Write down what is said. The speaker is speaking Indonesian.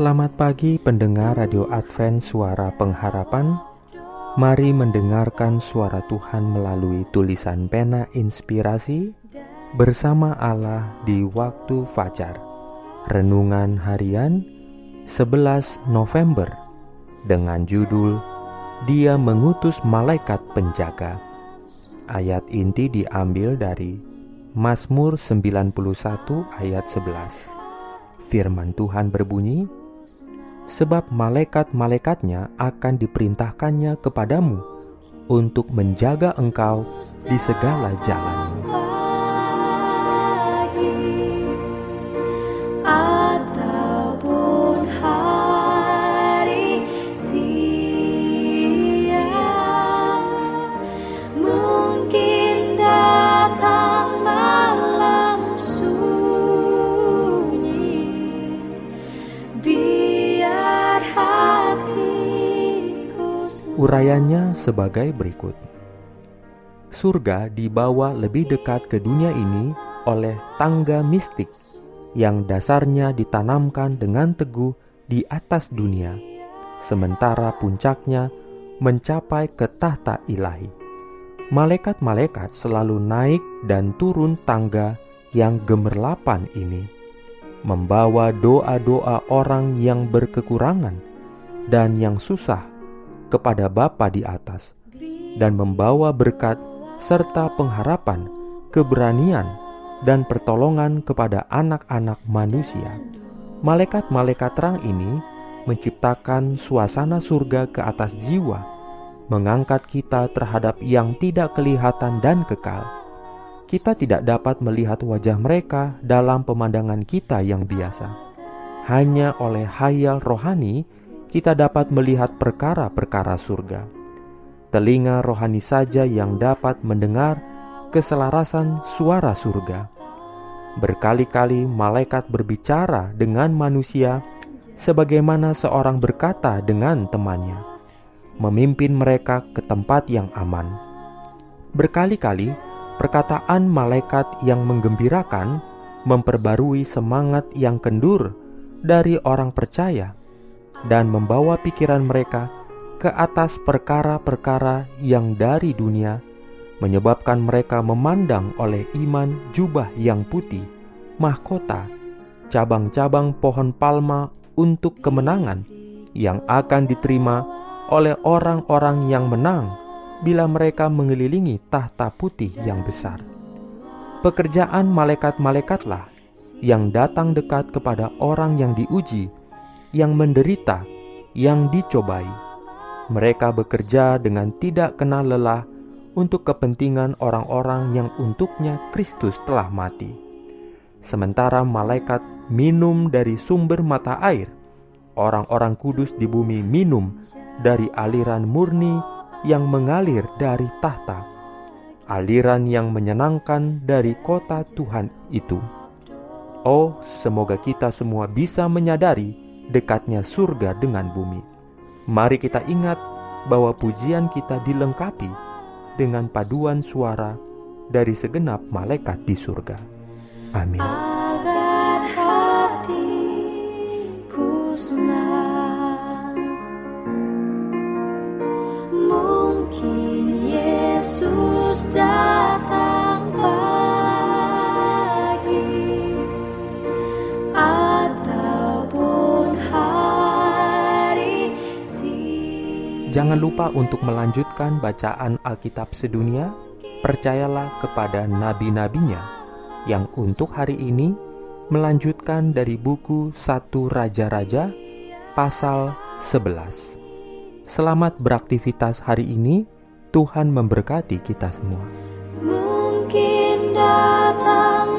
Selamat pagi pendengar Radio Advent Suara Pengharapan. Mari mendengarkan suara Tuhan melalui tulisan pena inspirasi Bersama Allah di waktu fajar. Renungan harian 11 November Dengan judul Dia mengutus malaikat penjaga. Ayat inti diambil dari Mazmur 91 ayat 11 Firman Tuhan berbunyi, sebab malaikat-malaikatnya akan diperintahkannya kepadamu untuk menjaga engkau di segala jalanmu. Urayanya sebagai berikut. Surga dibawa lebih dekat ke dunia ini oleh tangga mistik yang dasarnya ditanamkan dengan teguh di atas dunia, sementara puncaknya mencapai ke tahta ilahi. Malaikat-malaikat selalu naik dan turun tangga yang gemerlapan ini, membawa doa-doa orang yang berkekurangan dan yang susah kepada Bapa di atas, dan membawa berkat serta pengharapan, keberanian, dan pertolongan kepada anak-anak manusia. Malaikat-malaikat terang ini menciptakan suasana surga ke atas jiwa, mengangkat kita terhadap yang tidak kelihatan dan kekal. Kita tidak dapat melihat wajah mereka dalam pemandangan kita yang biasa. Hanya oleh hayal rohani kita dapat melihat perkara-perkara surga. Telinga rohani saja yang dapat mendengar keselarasan suara surga. Berkali-kali malaikat berbicara dengan manusia sebagaimana seorang berkata dengan temannya, memimpin mereka ke tempat yang aman. Berkali-kali perkataan malaikat yang menggembirakan memperbarui semangat yang kendur dari orang percaya dan membawa pikiran mereka ke atas perkara-perkara yang dari dunia, menyebabkan mereka memandang oleh iman jubah yang putih, mahkota, cabang-cabang pohon palma untuk kemenangan yang akan diterima oleh orang-orang yang menang bila mereka mengelilingi tahta putih yang besar. Pekerjaan malaikat-malaikatlah yang datang dekat kepada orang yang diuji, yang menderita, yang dicobai. Mereka bekerja dengan tidak kenal lelah untuk kepentingan orang-orang yang untuknya Kristus telah mati. Sementara malaikat minum dari sumber mata air, orang-orang kudus di bumi minum dari aliran murni yang mengalir dari tahta, aliran yang menyenangkan dari kota Tuhan itu. Oh, semoga kita semua bisa menyadari dekatnya surga dengan bumi. Mari kita ingat bahwa pujian kita dilengkapi dengan paduan suara dari segenap malaikat di surga. Amin. mungkin Yesus datang Jangan lupa untuk melanjutkan bacaan Alkitab sedunia. Percayalah kepada nabi-nabinya yang untuk hari ini melanjutkan dari buku 1 Raja-Raja pasal 11. Selamat beraktivitas hari ini. Tuhan memberkati kita semua. Mungkin datang